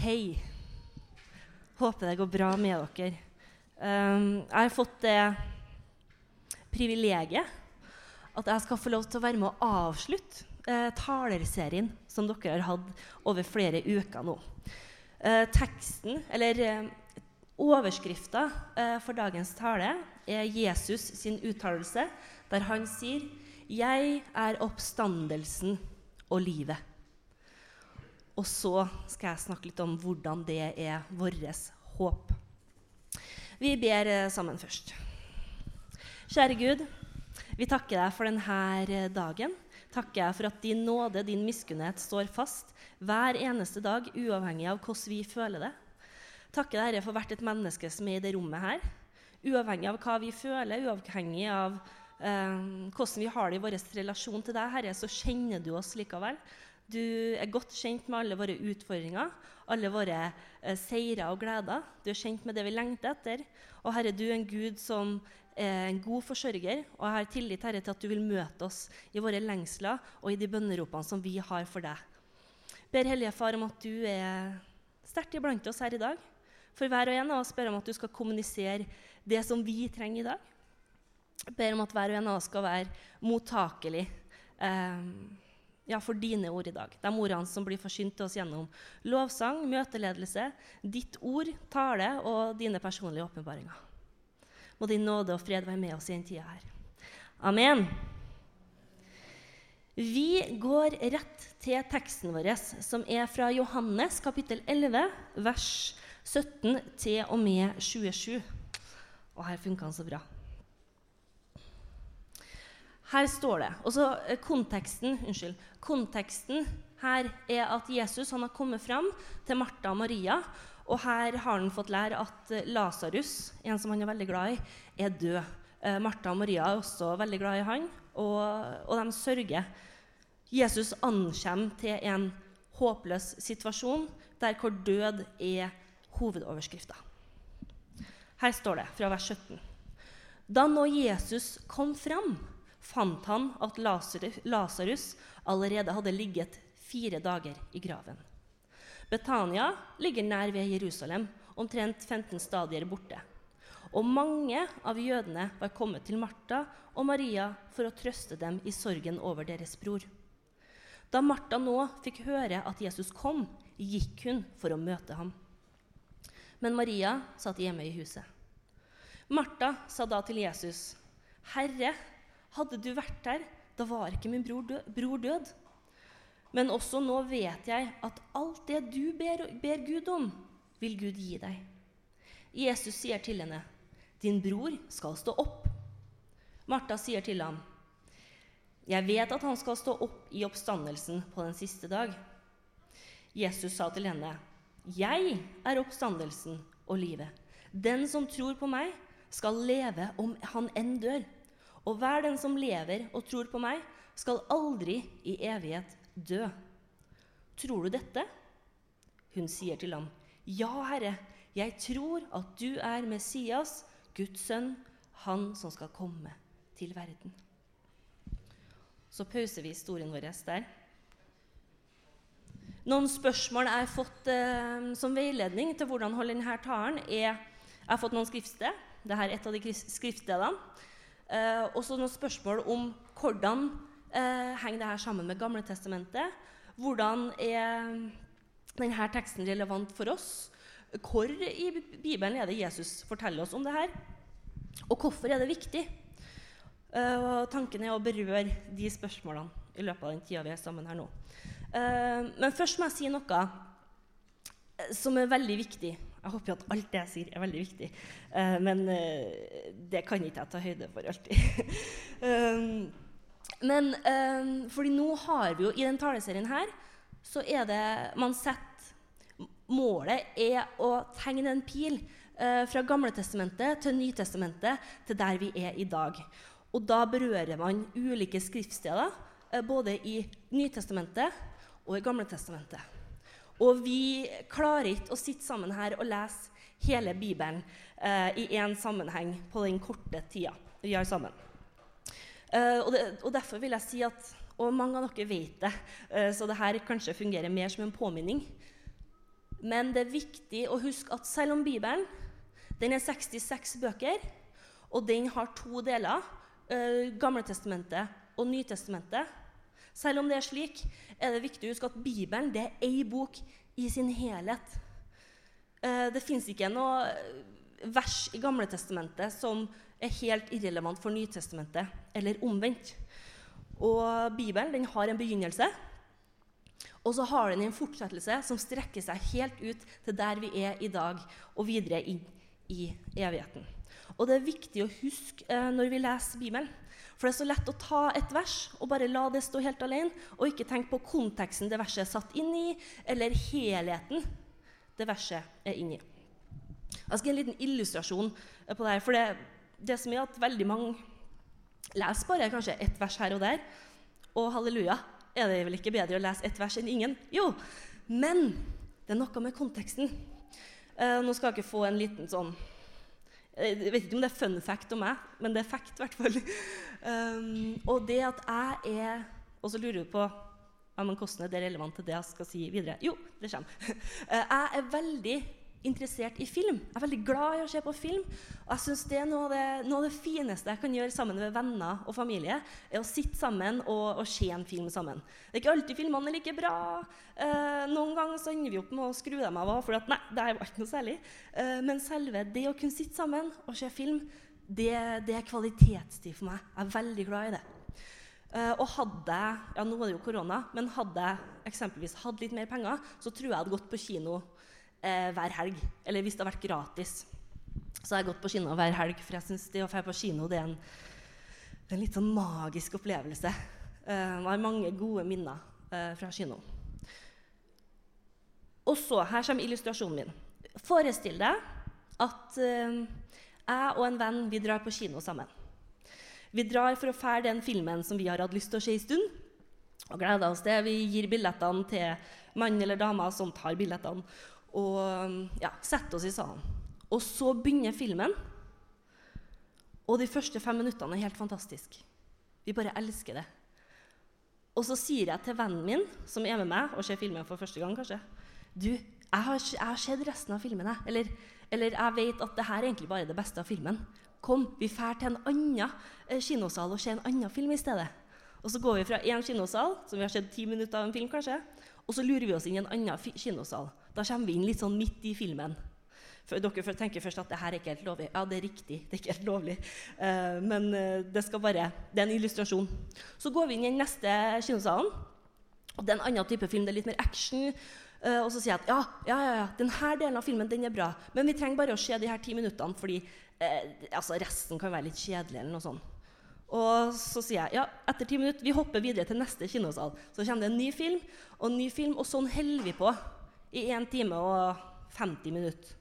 Hei. Håper det går bra med dere. Um, jeg har fått det privilegiet at jeg skal få lov til å være med å avslutte eh, talerserien som dere har hatt over flere uker nå. Eh, teksten, eller eh, overskrifta eh, for dagens tale er Jesus sin uttalelse, der han sier 'Jeg er oppstandelsen og livet'. Og så skal jeg snakke litt om hvordan det er vårt håp. Vi ber eh, sammen først. Kjære Gud, vi takker deg for denne eh, dagen. Takker jeg for at din nåde, din miskunnhet, står fast hver eneste dag, uavhengig av hvordan vi føler det. Takker deg for hvert et menneske som er i det rommet her. Uavhengig av hva vi føler, uavhengig av eh, hvordan vi har det i vår relasjon til deg, Herre, så kjenner du oss likevel. Du er godt kjent med alle våre utfordringer, alle våre eh, seirer og gleder. Du er kjent med det vi lengter etter. Og Herre, du er en Gud som er en god forsørger, og jeg har tillit Herre, til at du vil møte oss i våre lengsler og i de bønneropene som vi har for deg. Ber Hellige Far om at du er sterkt iblant oss her i dag. For hver og en av oss ber om at du skal kommunisere det som vi trenger i dag. Ber om at hver og en av oss skal være mottakelig. Eh, ja, for dine ord i dag. De ordene som blir forsynt til oss gjennom lovsang, møteledelse, ditt ord, tale og dine personlige åpenbaringer. Må din nåde og fred være med oss i den tida her. Amen. Vi går rett til teksten vår, som er fra Johannes kapittel 11, vers 17 til og med 27. Og her funka den så bra. Her står det også, så konteksten, unnskyld, konteksten her er at Jesus har kommet fram til Martha og Maria. Og her har han fått lære at eh, Lasarus, en som han er veldig glad i, er død. Eh, Martha og Maria er også veldig glad i han, og, og de sørger. Jesus ankommer til en håpløs situasjon der hvor død er hovedoverskrifta. Her står det fra vers 17. Da nå Jesus kom fram fant han at Lasarus allerede hadde ligget fire dager i graven. Betania ligger nær ved Jerusalem, omtrent 15 stadier borte. Og mange av jødene var kommet til Martha og Maria for å trøste dem i sorgen over deres bror. Da Martha nå fikk høre at Jesus kom, gikk hun for å møte ham. Men Maria satt hjemme i huset. Martha sa da til Jesus, 'Herre, hadde du vært der, da var ikke min bror død. Bror død. Men også nå vet jeg at alt det du ber, ber Gud om, vil Gud gi deg. Jesus sier til henne, 'Din bror skal stå opp.' Martha sier til ham, 'Jeg vet at han skal stå opp i oppstandelsen på den siste dag.' Jesus sa til henne, 'Jeg er oppstandelsen og livet.' 'Den som tror på meg, skal leve om han enn dør.' Og hver den som lever og tror på meg, skal aldri i evighet dø. Tror du dette? Hun sier til ham, Ja, Herre, jeg tror at du er Messias, Guds sønn, han som skal komme til verden. Så pauser vi historien vår der. Noen spørsmål jeg har fått eh, som veiledning til hvordan holde denne talen, er Jeg har fått noen skriftsted. Dette er et av de skriftstedene. Eh, også noen spørsmål om hvordan eh, henger dette sammen med Gamletestamentet. Hvordan er denne teksten relevant for oss? Hvor i Bibelen er det Jesus forteller oss om det her? Og hvorfor er det viktig? Uh, tanken er å berøre de spørsmålene i løpet av den tida vi er sammen her nå. Uh, men først må jeg si noe som er veldig viktig jeg håper jo at alt det jeg sier, er veldig viktig. Uh, men uh, det kan ikke jeg ta høyde for alltid. um, men um, fordi nå har vi jo i den taleserien her, så er det man setter Målet er å tegne en pil uh, fra Gamletestamentet til Nytestamentet til der vi er i dag. Og da berører man ulike skriftsteder, både i Nytestamentet og i Gamletestamentet. Og vi klarer ikke å sitte sammen her og lese hele Bibelen eh, i én sammenheng på den korte tida vi har sammen. Eh, og, det, og, derfor vil jeg si at Og mange av dere vet det, eh, så det her kanskje fungerer mer som en påminning. Men det er viktig å huske at selv om Bibelen den er 66 bøker, og den har to deler, eh, Gamletestamentet og Nytestamentet Selv om det er slik, er det viktig å huske at Bibelen det er ei bok i sin helhet. Uh, det fins ikke noe vers i Gamletestamentet som er helt irrelevant for Nytestamentet, eller omvendt. Og Bibelen den har en begynnelse, og så har den en fortsettelse som strekker seg helt ut til der vi er i dag, og videre inn i evigheten. Og Det er viktig å huske eh, når vi leser Bibelen. For det er så lett å ta et vers og bare la det stå helt alene, og ikke tenke på konteksten det verset er satt inn i, eller helheten det verset er inni. Jeg skal gi en liten illustrasjon på det her. For det, det som er at veldig mange leser bare kanskje ett vers her og der. Og halleluja, er det vel ikke bedre å lese ett vers enn ingen? Jo, men det er noe med konteksten. Uh, nå skal jeg ikke få en liten sånn Jeg vet ikke om det er fun fact om meg, men det er fact, i hvert fall. Um, og det at jeg er Og så lurer du på ja, men hvordan er det relevant til det jeg skal si videre? Jo, det kommer. Uh, jeg er veldig interessert i film. Jeg er veldig glad i å se på film. Og jeg synes det er noe av det, noe av det, fineste jeg kan gjøre sammen med venner og familie, er å sitte sammen og, og se en film sammen. Det er ikke alltid filmene er like bra. Eh, noen ganger så ender vi opp med å skru dem av for at nei, det var ikke noe særlig. Eh, men selve det å kunne sitte sammen og se film, det, det er kvalitetstid for meg. Jeg er veldig glad i det. Uh, og hadde ja nå er det jo korona, men hadde jeg eksempelvis hatt litt mer penger, så tror jeg jeg hadde gått på kino eh, hver helg. Eller hvis det har vært gratis, så har jeg gått på kino hver helg. For jeg syns det å dra på kino det er en, det er en litt sånn magisk opplevelse. Eh, jeg har mange gode minner eh, fra kino. Og så, her kommer illustrasjonen min. Forestill deg at eh, jeg og en venn vi drar på kino sammen. Vi drar for å fære den filmen som vi har hatt lyst til å se en stund. Og gleder oss til. Vi gir billettene til mann eller dame som tar billettene og ja, setter oss i salen. Og så begynner filmen. Og de første fem minuttene er helt fantastisk. Vi bare elsker det. Og så sier jeg til vennen min, som er med meg og ser filmen for første gang, kanskje Du, jeg har, jeg har sett resten av filmen, jeg. Eller, eller, jeg vet at det her er egentlig bare det beste av filmen. Kom, vi drar til en annen eh, kinosal og ser en annen film i stedet. Og så går vi fra én kinosal, som vi har sett ti minutter av en film, kanskje, og så lurer vi oss inn i en annen kinosal. Da kommer vi inn litt sånn midt i filmen. For dere tenker først at det her er ikke helt lovlig. Ja, det er riktig. det er ikke helt lovlig. Uh, men uh, det, skal bare, det er en illustrasjon. Så går vi inn i den neste kinosalen. og Det er en annen type film. Det er litt mer action. Uh, og så sier jeg at ja, ja, ja, ja, denne delen av filmen den er bra, men vi trenger bare å se de her ti minuttene, fordi altså, resten kan være litt kjedelig. eller noe sånt. Og så sier jeg ja, etter ti minutter vi hopper videre til neste kinosal. Så kommer det en ny film og en ny film, og sånn holder vi på i 1 time og 50 minutter.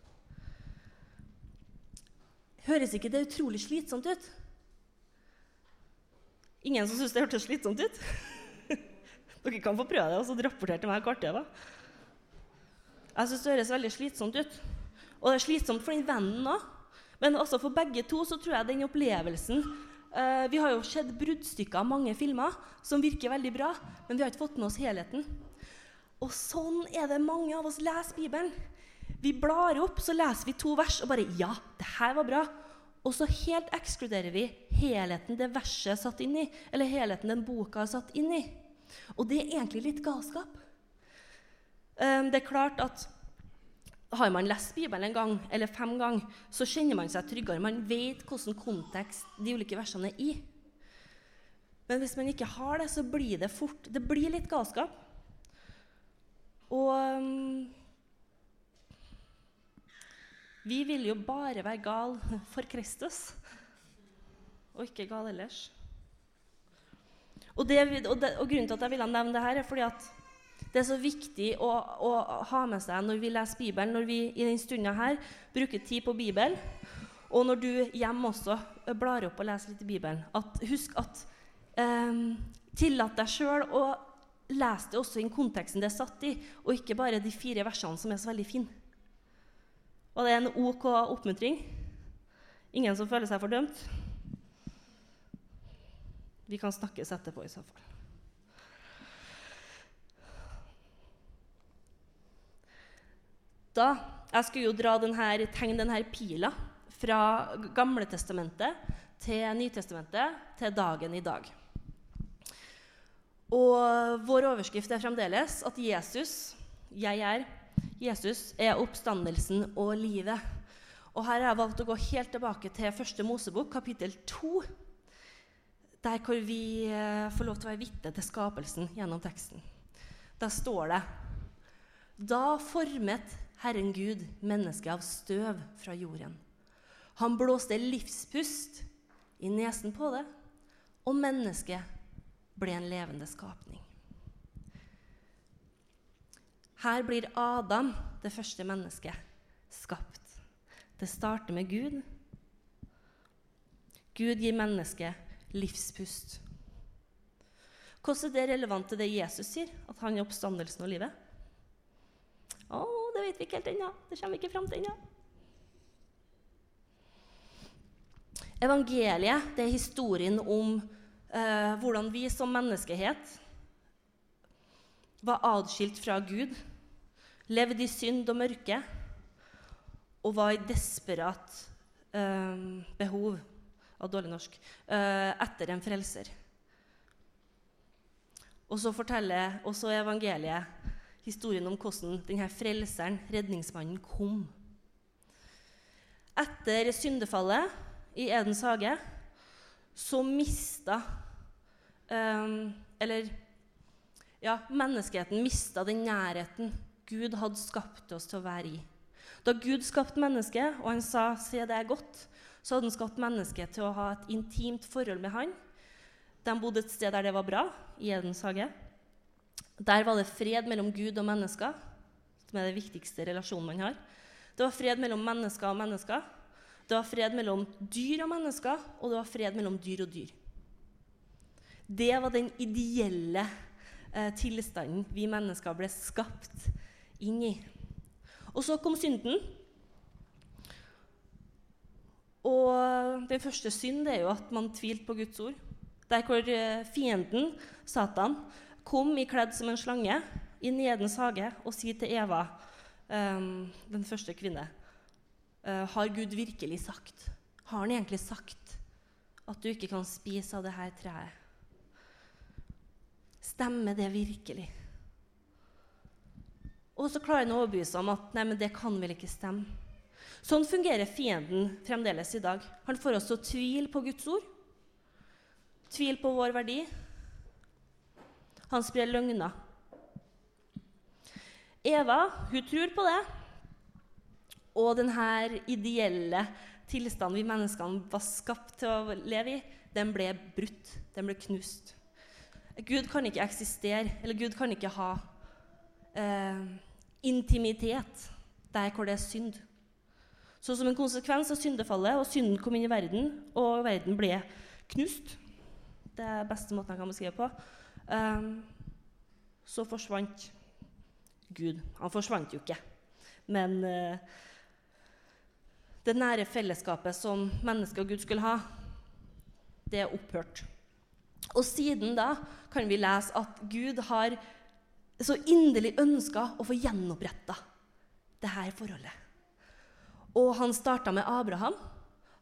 Høres ikke det utrolig slitsomt ut? Ingen som syns det hørtes slitsomt ut? Dere kan få prøve det og så rapportere til meg hvert kvarter. Jeg syns det høres veldig slitsomt ut. Og det er slitsomt for den vennen òg. Men også for begge to så tror jeg den opplevelsen eh, Vi har jo sett bruddstykker av mange filmer som virker veldig bra, men vi har ikke fått med oss helheten. Og sånn er det mange av oss leser Bibelen. Vi blar opp, så leser vi to vers og bare Ja, det her var bra. Og så helt ekskluderer vi helheten det verset er satt inn i, eller helheten den boka er satt inn i. Og det er egentlig litt galskap. Um, det er klart at har man lest Bibelen en gang eller fem ganger, så kjenner man seg tryggere. Man vet hvilken kontekst de ulike versene er i. Men hvis man ikke har det, så blir det fort Det blir litt galskap. Og um, vi vil jo bare være gal for Kristus, og ikke gal ellers. Og, det, og, det, og, Grunnen til at jeg ville nevne det her, er fordi at det er så viktig å, å, ha med seg når vi leser Bibelen, når vi i denne stunda her bruker tid på Bibelen, og når du hjemme også blar opp og leser litt i Bibelen, at husk at um, Tillat deg sjøl å les det også i den konteksten det er satt i, og ikke bare de fire versene som er så veldig fine. Og det en OK oppmuntring. Ingen som føler seg fordømt? Vi kan snakkes etterpå i så fall. da Jeg skulle jo dra denne, tegne denne pila fra Gamletestamentet til Nytestamentet til dagen i dag. Og vår overskrift er fremdeles at Jesus, jeg er, Jesus er oppstandelsen og livet. Og her har jeg valgt å gå helt tilbake til første Mosebok, kapittel 2. Der hvor vi eh, får lov til å være vitne til skapelsen gjennom teksten. Da står det Da formet Herren Gud mennesket av støv fra jorden. Han blåste livspust i nesen på det, og mennesket ble en levende skapning. Her blir Adam, det første mennesket, skapt. Det starter med Gud. Gud gir mennesket livspust. Hvordan er det relevant til det Jesus sier, at han er oppstandelsen og livet? Å, det vet vi ikke helt ennå. Det kommer vi ikke fram til ennå. Evangeliet det er historien om eh, hvordan vi som menneskehet var adskilt fra Gud, levde i synd og mørke og var i desperat eh, behov av dårlig norsk eh, etter en frelser. Og så forteller også evangeliet historien om hvordan denne frelseren, redningsmannen, kom. Etter syndefallet i Edens hage så mista um, Eller ja, menneskeheten mista den nærheten Gud hadde skapt oss til å være i. Da Gud skapte mennesket, og han sa 'se, det er godt', så hadde han skapt mennesket til å ha et intimt forhold med han. De bodde et sted der det var bra, i Edens hage. Der var det fred mellom Gud og mennesker, som er den viktigste relasjonen man har. Det var fred mellom mennesker og mennesker. Det var fred mellom dyr og mennesker, og det var fred mellom dyr og dyr. Det var den ideelle eh, tilstanden vi mennesker ble skapt inn i. Og så kom synden. Og den første synd er jo at man tvilte på Guds ord. Der hvor eh, fienden, Satan, kom i kledd som en slange i Edens hage og sier til Eva, um, den første kvinne, har Gud virkelig sagt? Har han egentlig sagt at du ikke kan spise av dette treet? Stemmer det virkelig? Og så klarer han å overbevise om at nei, men det kan vel ikke stemme. Sånn fungerer fienden fremdeles i dag. Han får oss til å tvile på Guds ord, Tvil på vår verdi. Han sprer løgner. Eva hun tror på det. Og denne ideelle tilstanden vi menneskene var skapt til å leve i, den ble brutt. Den ble knust. Gud kan ikke eksistere, eller Gud kan ikke ha eh, intimitet der hvor det er synd. Så som en konsekvens av syndefallet, og synden kom inn i verden, og verden ble knust Det er beste måten jeg kan beskrive på. Eh, så forsvant Gud. Han forsvant jo ikke. Men uh, det nære fellesskapet som mennesket og Gud skulle ha, det er opphørt. Og siden da kan vi lese at Gud har så inderlig ønska å få gjenoppretta dette forholdet. Og han starta med Abraham.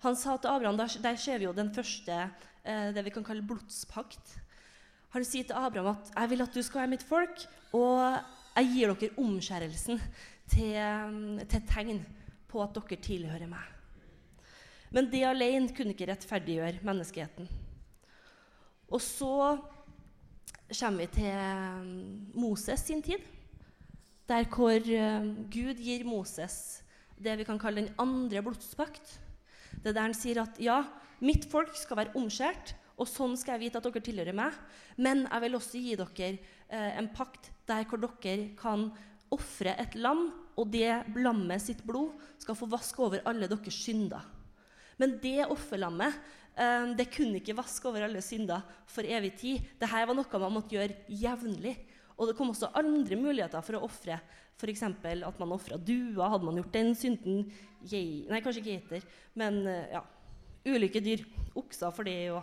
Han sa til Abraham, Der, ser vi jo den første eh, det vi kan kalle blodspakt. Han sier til Abraham at 'jeg vil at du skal være mitt folk', og jeg gir dere omskjærelsen til, til tegn på at dere tilhører meg. Men det alene kunne ikke rettferdiggjøre menneskeheten. Og så kommer vi til um, Moses sin tid, der hvor um, Gud gir Moses det vi kan kalle den andre blodspakt. Det er der han sier at ja, mitt folk skal være omskjært, og sånn skal jeg vite at dere tilhører meg. Men jeg vil også gi dere eh, en pakt der hvor dere kan ofre et lam, og det lammet sitt blod skal få vaske over alle deres synder. Men det offerlammet um, det kunne ikke vaske over alle synder for evig tid. Dette var noe man måtte gjøre jevnlig. Og det kom også andre muligheter for å ofre. F.eks. at man ofra duer. Hadde man gjort den synden Nei, kanskje geiter, men uh, ja, ulike dyr. Okser for det, og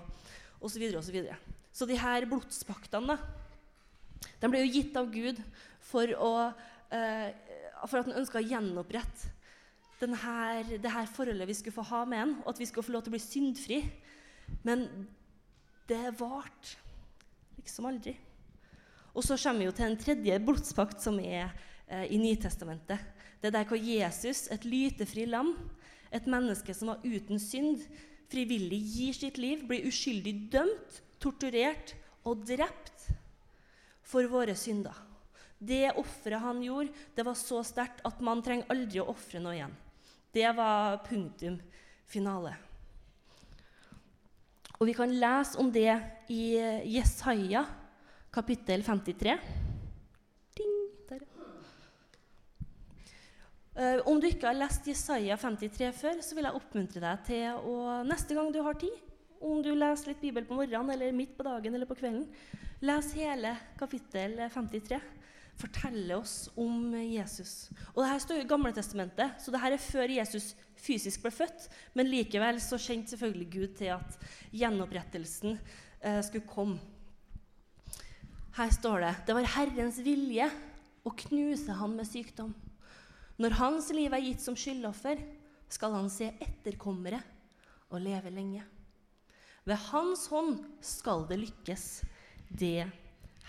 osv. Så, så, videre. så de her blodspaktene de ble jo gitt av Gud for å, for at han ønska å gjenopprette det her forholdet vi skulle få ha med han, og at vi skulle få lov til å bli syndfri. Men det varte liksom aldri. Og så kommer vi jo til en tredje blodspakt, som er eh, i Nytestamentet. Det er der hvor Jesus, et lytefri lam, et menneske som var uten synd, frivillig gir sitt liv, blir uskyldig dømt, torturert og drept for våre synder. Det offeret han gjorde, det var så sterkt at man trenger aldri å ofre noe igjen. Det var punktum finale. Og vi kan lese om det i Jesaja kapittel 53. Ding. Uh, om du ikke har lest Jesaja 53 før, så vil jeg oppmuntre deg til å neste gang du har tid, om du leser litt Bibel på morgenen eller midt på dagen eller på kvelden, les hele kapittel 53 forteller oss om Jesus. Og det her står i Gamle Testamentet, så det her er før Jesus fysisk ble født. Men likevel så kjente selvfølgelig Gud til at gjenopprettelsen eh, skulle komme. Her står det det var Herrens vilje å knuse han med sykdom. Når hans liv er gitt som skyldoffer, skal han se etterkommere og leve lenge. Ved hans hånd skal det lykkes, det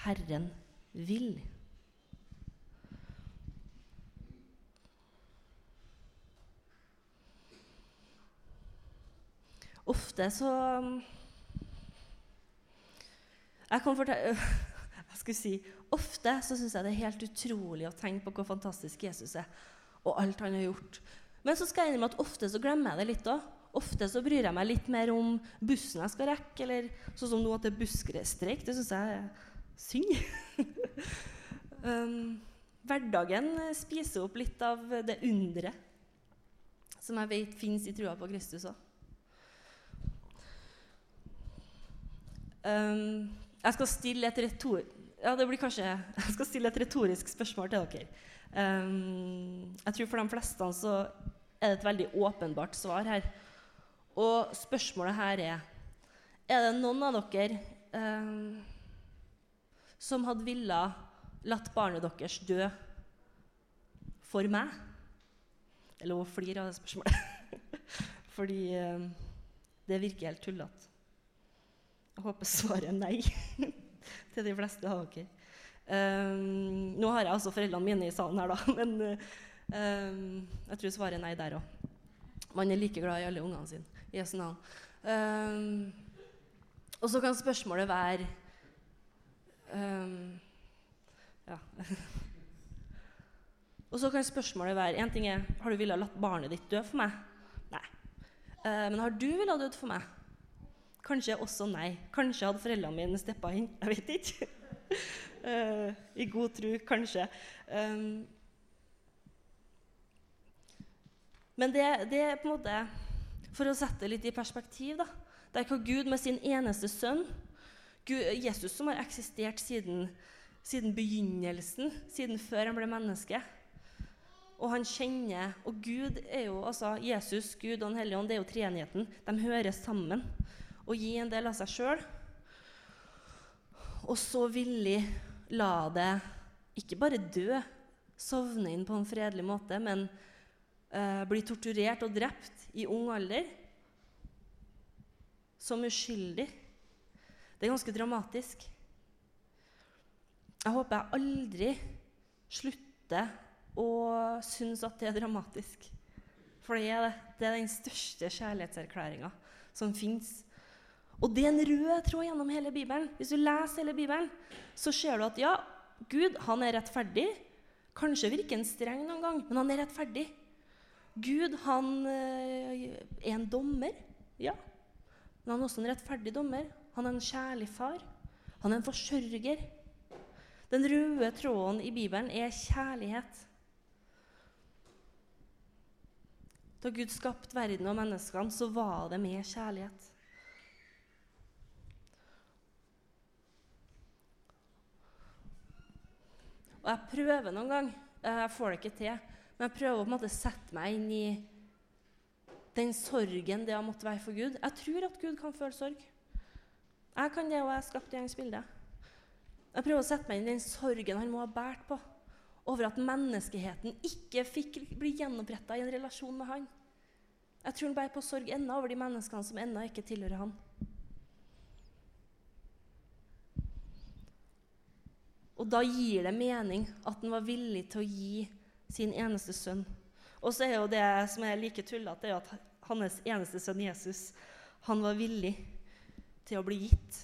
Herren vil. Ofte så Jeg kan fortelle jeg skulle si, Ofte så syns jeg det er helt utrolig å tenke på hvor fantastisk Jesus er, og alt han har gjort. Men så skal jeg innrømme at ofte så glemmer jeg det litt òg. Ofte så bryr jeg meg litt mer om bussen jeg skal rekke, eller sånn som nå at det er bussstreik. Det syns jeg er synd. um, hverdagen spiser opp litt av det underet som jeg vet fins i trua på Kristus òg. Um, jeg skal stille et retor ja, det blir kanskje, jeg skal stille et retorisk spørsmål til dere. Um, jeg tror For de fleste så er det et veldig åpenbart svar her. Og spørsmålet her er Er det noen av dere um, som hadde ville latt barnet deres dø for meg? Er lov å flire av det spørsmålet. Fordi um, det virker helt tullete. Jeg håper svaret er nei til de fleste av dere. Um, nå har jeg altså foreldrene mine i salen her, da, men um, jeg tror svaret er nei der òg. Man er like glad i alle ungene sine. Jesu navn. Um, og så kan spørsmålet være Ja. og så kan spørsmålet være En ting er har du villet latt barnet ditt dø for meg. Nei. Uh, men har du villet dødd for meg? Kanskje også nei. Kanskje hadde foreldrene mine steppa inn. Jeg vet ikke. uh, I god tro, kanskje. Um, men det, det, er på en måte For å sette det litt i perspektiv da, Det er hva Gud med sin eneste sønn Jesus som har eksistert siden, siden begynnelsen, siden før han ble menneske. Og han kjenner Og Gud er jo altså Jesus, Gud og Den hellige ånd, det er jo treenigheten. De hører sammen og gi en del av seg sjøl. Og så villig la det ikke bare dø, sovne inn på en fredelig måte, men uh, bli torturert og drept i ung alder. Som uskyldig. Det er ganske dramatisk. Jeg håper jeg aldri slutter å synes at det er dramatisk. For det er, det er den største kjærlighetserklæringa som fins. Og det er en rød tråd gjennom hele Bibelen. Hvis du leser hele Bibelen, så ser du at ja, Gud han er rettferdig. Kanskje virker han streng noen gang, men han er rettferdig. Gud han øh, er en dommer, ja. Men han er også en rettferdig dommer. Han er en kjærlig far. Han er en forsørger. Den røde tråden i Bibelen er kjærlighet. Da Gud skapte verden og menneskene, så var det med kjærlighet. Og jeg prøver noen gang. Jeg får det ikke til. Men jeg prøver å på en måte sette meg inn i den sorgen det har måttet være for Gud. Jeg tror at Gud kan føle sorg. Jeg kan det, og jeg har skapt gjengs bilde. Jeg prøver å sette meg inn i den sorgen han må ha båret på. over at menneskeheten ikke fikk bli gjenoppretta i en relasjon med han. Jeg tror han bærer på sorg ennå over de menneskene som ennå ikke tilhører han. Og da gir det mening at han var villig til å gi sin eneste sønn. Og så er jo det som er like tullete, at hans eneste sønn Jesus han var villig til å bli gitt.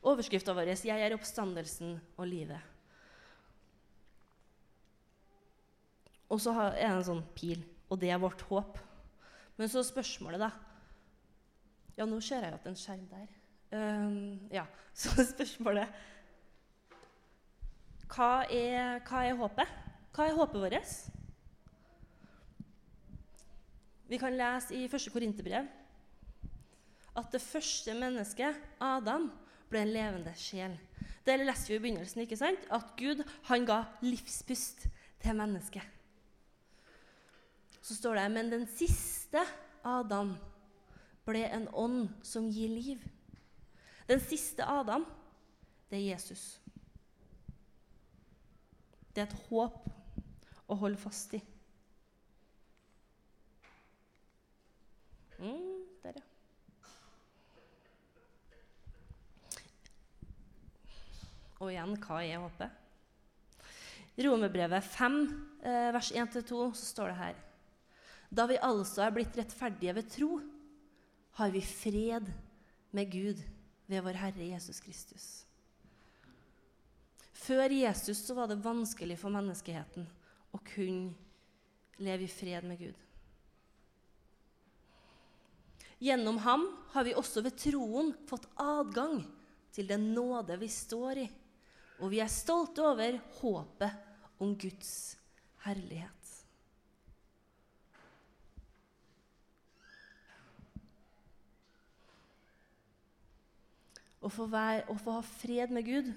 Overskrifta vår er 'Jeg er oppstandelsen og livet'. Og så er det en sånn pil, og det er vårt håp. Men så spørsmålet, da Ja, nå ser jeg jo at det er en skjerm der. Um, ja, Så spørsmålet hva er, hva er håpet? Hva er håpet vårt? Vi kan lese i 1. Korinterbrev at det første mennesket, Adam, ble en levende sjel. Det leste vi i begynnelsen. ikke sant? At Gud han ga livspust til mennesket. Så står det men den siste Adam ble en ånd som gir liv. Den siste Adam, det er Jesus. Det er et håp å holde fast i. Mm, der, ja. Og igjen, hva er håpet? I Romerbrevet 5, eh, vers 1-2, så står det her Da vi altså er blitt rettferdige ved tro, har vi fred med Gud ved vår Herre Jesus Kristus. Før Jesus så var det vanskelig for menneskeheten å kunne leve i fred med Gud. Gjennom ham har vi også ved troen fått adgang til den nåde vi står i og vi er stolte over håpet om Guds herlighet. Å få, være, å få ha fred med Gud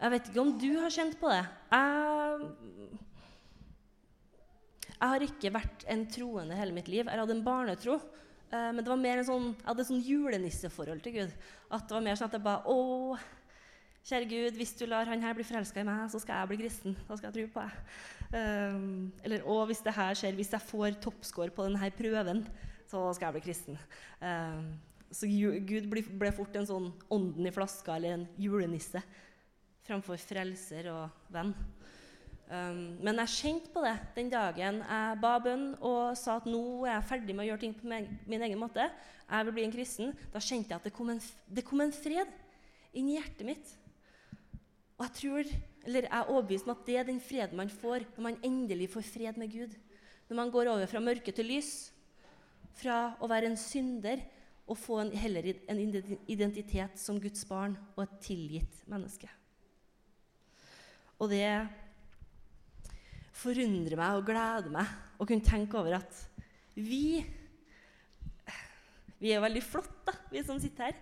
Jeg vet ikke om du har kjent på det. Jeg, jeg har ikke vært en troende hele mitt liv. Jeg hadde en barnetro. Uh, men det var mer en sånn, jeg hadde et sånn julenisseforhold til Gud. At det var mer sånn at jeg bare Å, kjære Gud, hvis du lar han her bli forelska i meg, så skal jeg bli kristen. Da skal jeg tro på deg. Um, eller å, hvis det her skjer, hvis jeg får toppscore på denne prøven, så skal jeg bli kristen. Um, så Gud ble, ble fort en sånn ånden i flaska eller en julenisse framfor frelser og venn. Um, men jeg kjente på det den dagen jeg ba bønn og sa at nå er jeg ferdig med å gjøre ting på min, egen måte. Jeg vil bli en kristen. Da kjente jeg at det kom en, det kom en fred inn i hjertet mitt. Og jeg tror, eller jeg er overbevist om at det er den freden man får når man endelig får fred med Gud. Når man går over fra mørke til lys. Fra å være en synder og få en, heller en identitet som Guds barn og et tilgitt menneske. Og det er forundrer meg og gleder meg å kunne tenke over at vi Vi er veldig flotte, vi som sitter her.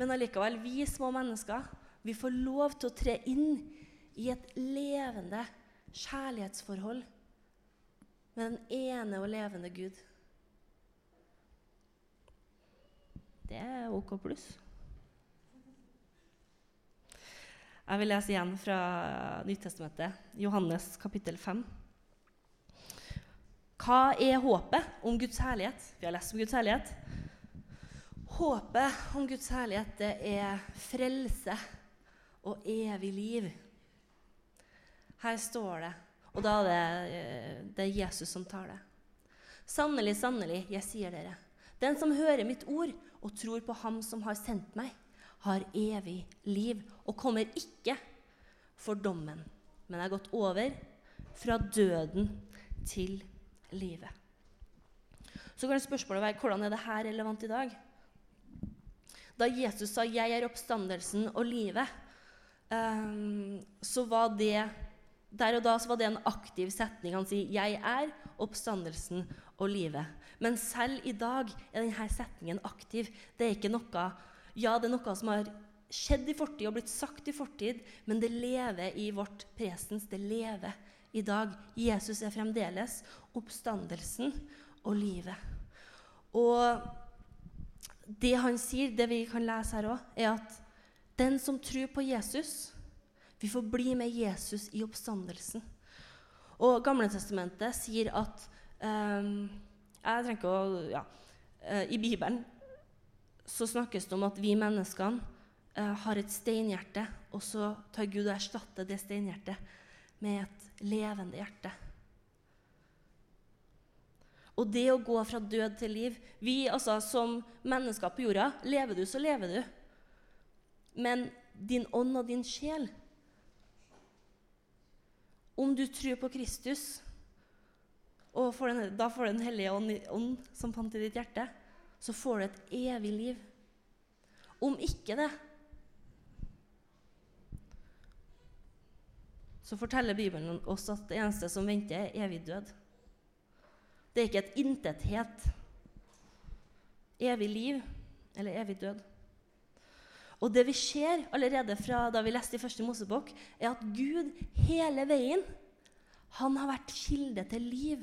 Men allikevel, vi små mennesker, vi får lov til å tre inn i et levende kjærlighetsforhold med den ene og levende Gud. Det er OK pluss. Jeg vil lese igjen fra Nyttestamentet, Johannes kapittel 5. Hva er håpet om Guds herlighet? Vi har lest om Guds herlighet. Håpet om Guds herlighet det er frelse og evig liv. Her står det, og da er det, eh, det er Jesus som tar det. Sannelig, sannelig, jeg sier dere, den som hører mitt ord og tror på Ham som har sendt meg, har evig liv og kommer ikke for dommen, men er gått over fra døden til livet. Så kan spørsmålet være hvordan er det her relevant i dag? Da Jesus sa 'Jeg er oppstandelsen og livet', um, så var det der og da var det en aktiv setning. Han sier 'Jeg er oppstandelsen og livet'. Men selv i dag er denne setningen aktiv. Det er ikke noe ja, det er noe som har skjedd i fortid og blitt sagt i fortid, men det lever i vårt presens. Det lever i dag. Jesus er fremdeles oppstandelsen og livet. Og det han sier, det vi kan lese her òg, er at den som tror på Jesus, Vi får bli med Jesus i oppstandelsen. Og Gamletestamentet sier at um, Jeg trenger ikke å ja, uh, I Bibelen så snakkes det om at vi menneskene eh, har et steinhjerte, og så tar Gud og erstatter det steinhjertet med et levende hjerte. Og det å gå fra død til liv Vi altså, som mennesker på jorda, lever du, så lever du. Men din ånd og din sjel Om du tror på Kristus, og får den, da får du Den hellige ånd, ånd som pant i ditt hjerte, så får du et evig liv. Om ikke det, så forteller Bibelen oss at det eneste som venter, er evig død. Det er ikke et intethet. Evig liv eller evig død. Og det vi ser allerede fra da vi leste i første Mosebok, er at Gud hele veien han har vært kilde til liv.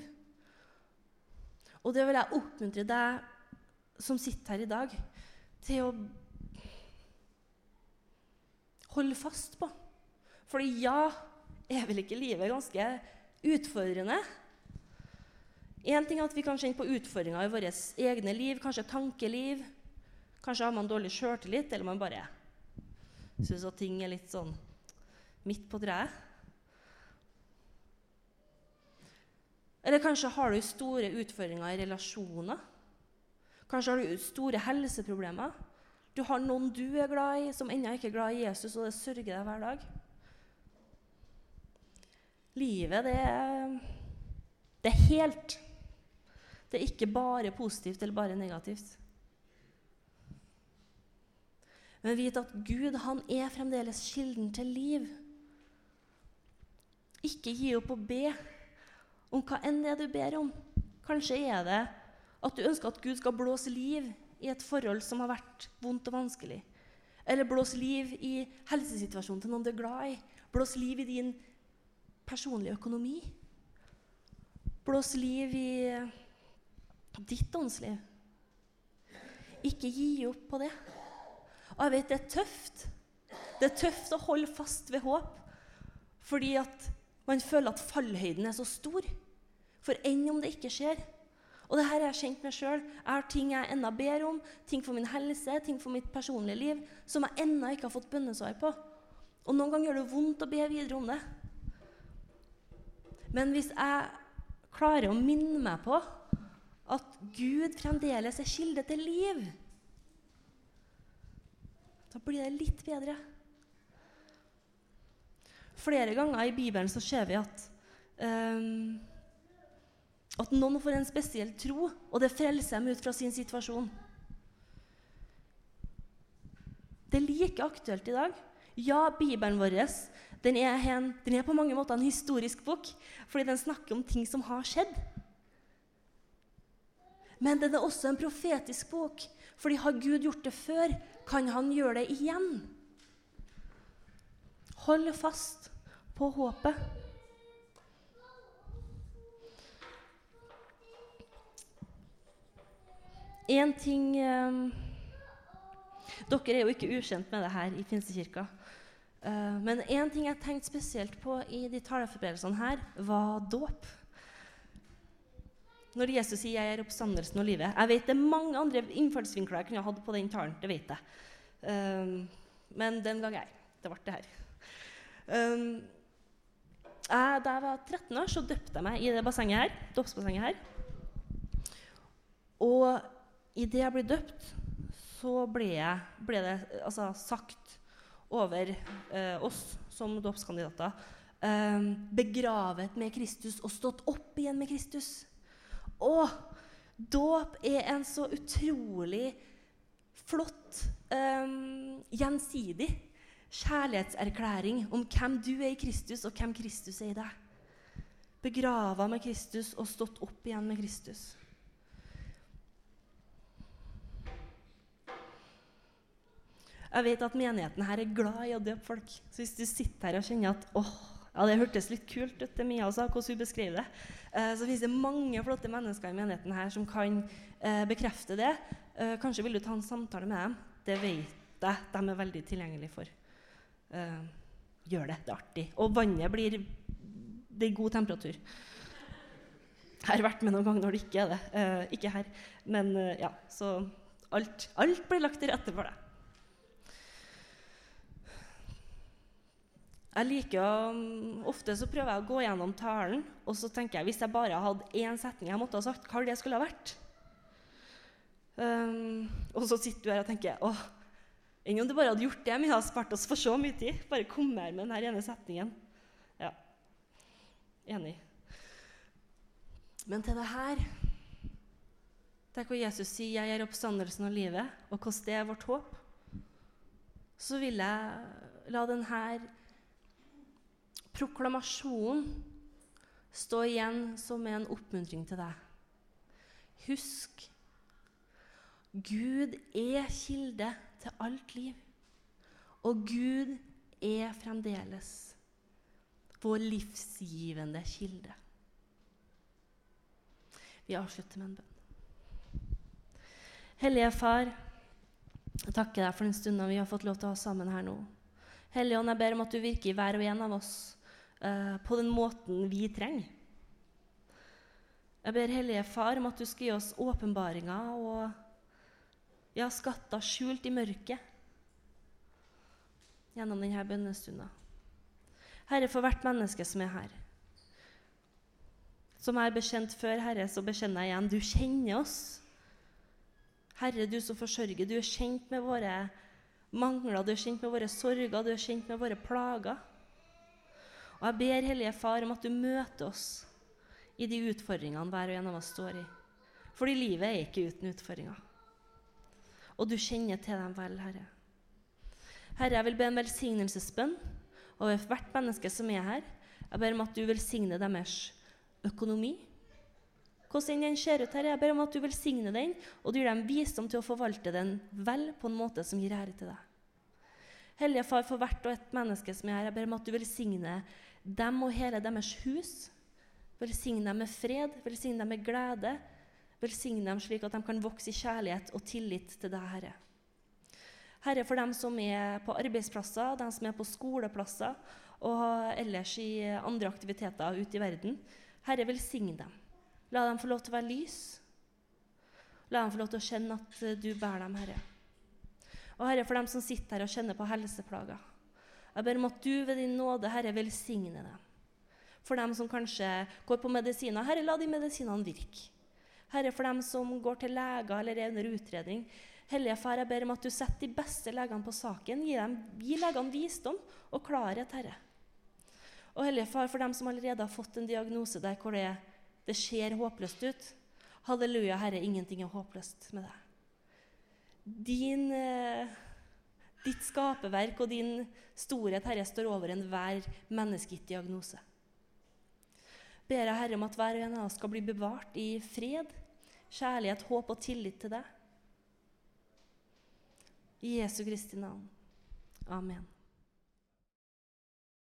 Og det vil jeg oppmuntre deg som sitter her i dag, til å holde fast på. Fordi ja, er vel ikke livet ganske utfordrende? Én ting er at vi kan kjenne på utfordringer i våre egne liv, kanskje tankeliv. Kanskje har man dårlig sjøltillit, eller man bare syns at ting er litt sånn midt på treet. Eller kanskje har du store utfordringer i relasjoner. Kanskje har du store helseproblemer. Du har noen du er glad i, som ennå ikke er glad i Jesus, og det sørger deg hver dag. Livet, det er, det er helt. Det er ikke bare positivt eller bare negativt. Men vit at Gud han er fremdeles kilden til liv. Ikke gi opp å be om hva enn det du ber om. Kanskje er det at du ønsker at Gud skal blåse liv i et forhold som har vært vondt og vanskelig. Eller blåse liv i helsesituasjonen til noen du er glad i. Blåse liv i din personlige økonomi. Blåse liv i ditt åndsliv. Ikke gi opp på det. Og jeg vet det er tøft. Det er tøft å holde fast ved håp fordi at man føler at fallhøyden er så stor. For enn om det ikke skjer? Og det her har jeg kjent meg sjøl. Jeg har ting jeg ennå ber om, ting for min helse, ting for mitt personlige liv, som jeg ennå ikke har fått bønnesvar på. Og noen ganger gjør det vondt å be videre om det. Men hvis jeg klarer å minne meg på at Gud fremdeles er kilde til liv. Da blir det litt bedre. Flere ganger i Bibelen så ser vi at, um, at noen får en spesiell tro, og det frelser dem ut fra sin situasjon. Det er like aktuelt i dag. Ja, Bibelen vår den er, en, den er på mange måter en historisk bok, fordi den snakker om ting som har skjedd. Men den er også en profetisk bok. Fordi har Gud gjort det før, kan han gjøre det igjen. Hold fast på håpet. En ting um, Dere er jo ikke ukjent med det her i Pinsekirka. Uh, men én ting jeg tenkte spesielt på i de taleforberedelsene her, var dåp når Jesus sier 'jeg er oppstandelsen og livet'. Jeg vet det er mange andre innfallsvinkler jeg kunne hatt på den talen. det vet jeg. Um, men den gang jeg. Det ble det her. Um, jeg, da jeg var 13 år, så døpte jeg meg i det bassenget her, dåpsbassenget her. Og idet jeg ble døpt, så ble, jeg, ble det altså, sagt over eh, oss som dåpskandidater eh, begravet med Kristus og stått opp igjen med Kristus. Og dåp er en så utrolig flott eh, gjensidig kjærlighetserklæring om hvem du er i Kristus, og hvem Kristus er i deg. Begrava med Kristus og stått opp igjen med Kristus. Jeg vet at menigheten her er glad i å døpe folk. Så hvis du sitter her og kjenner at åh, ja, det hørtes litt kult ut, det Mia sa, hvordan hun beskrev det. Eh, så finnes det mange flotte mennesker i menigheten her som kan eh, bekrefte det. Eh, kanskje vil du ta en samtale med dem. Det vet jeg de er veldig tilgjengelige for. Gjør det. Det er artig. Og vannet blir Det er god temperatur. Jeg har vært med noen ganger når det ikke er det. Ikke her. Men ja, så alt, alt blir lagt til rette for deg. Jeg liker mm, Ofte så prøver jeg å gå gjennom talen, og så tenker jeg hvis jeg bare hadde én setning jeg måtte ha sagt, hva det skulle ha vært? Um, og så sitter du her og tenker åh, enn om du bare hadde gjort det? Vi hadde spart oss for så mye tid. Bare kom her med denne ene setningen. Ja, enig. Men til det her Der hvor Jesus sier 'Jeg er oppstandelsen og livet', og hvordan det er vårt håp, så vil jeg la denne proklamasjonen stå igjen som en oppmuntring til deg. Husk Gud er kilde til alt liv. Og Gud er fremdeles vår livsgivende kilde. Vi avslutter med en bønn. Hellige Far, jeg takker deg for den stunden vi har fått lov til å ha sammen her nå. Hellige Ånd, jeg ber om at du virker i hver og en av oss uh, på den måten vi trenger. Jeg ber Hellige Far om at du skal gi oss åpenbaringer og ja, skatter skjult i mørket gjennom denne bønnestunda. Herre, for hvert menneske som er her. Som jeg har bekjent før, Herre, så bekjenner jeg igjen. Du kjenner oss. Herre, du som forsørger, du er kjent med våre mangler, du er kjent med våre sorger, du er kjent med våre plager. Og jeg ber Hellige Far om at du møter oss i de utfordringene hver og en av oss står i. Fordi livet er ikke uten utfordringer og du kjenner til dem vel, Herre. Herre, jeg vil be en velsignelsesbønn over hvert menneske som er her. Jeg ber om at du velsigner deres økonomi. Hvordan den ser ut, Herre. Jeg ber om at du velsigner den, og du gir dem visdom til å forvalte den vel på en måte som gir ære til deg. Hellige Far, for hvert og et menneske som er her, jeg ber om at du velsigner dem og hele deres hus. Velsigne dem med fred, velsigne dem med glede, Velsigne dem slik at de kan vokse i kjærlighet og tillit til deg, Herre. Herre, for dem som er på arbeidsplasser, dem som er på skoleplasser og ellers i andre aktiviteter ute i verden. Herre, velsign dem. La dem få lov til å være lys. La dem få lov til å kjenne at du bærer dem, Herre. Og Herre, for dem som sitter her og kjenner på helseplager. Jeg ber om at du ved din nåde, Herre, velsigne dem. For dem som kanskje går på medisiner, Herre, la de medisinene virke. Herre, for dem som går til leger eller er under utredning. Hellige Far, jeg ber om at du setter de beste legene på saken. Gi, dem, gi legene visdom og klarhet, Herre. Og Hellige Far, for dem som allerede har fått en diagnose der hvor det, det ser håpløst ut. Halleluja, Herre, ingenting er håpløst med deg. Din, eh, ditt skaperverk og din storhet, Herre, står over enhver menneskegitt diagnose ber jeg Herre om at hver og en av oss skal bli bevart i fred, kjærlighet, håp og tillit til deg. I Jesu Kristi navn. Amen.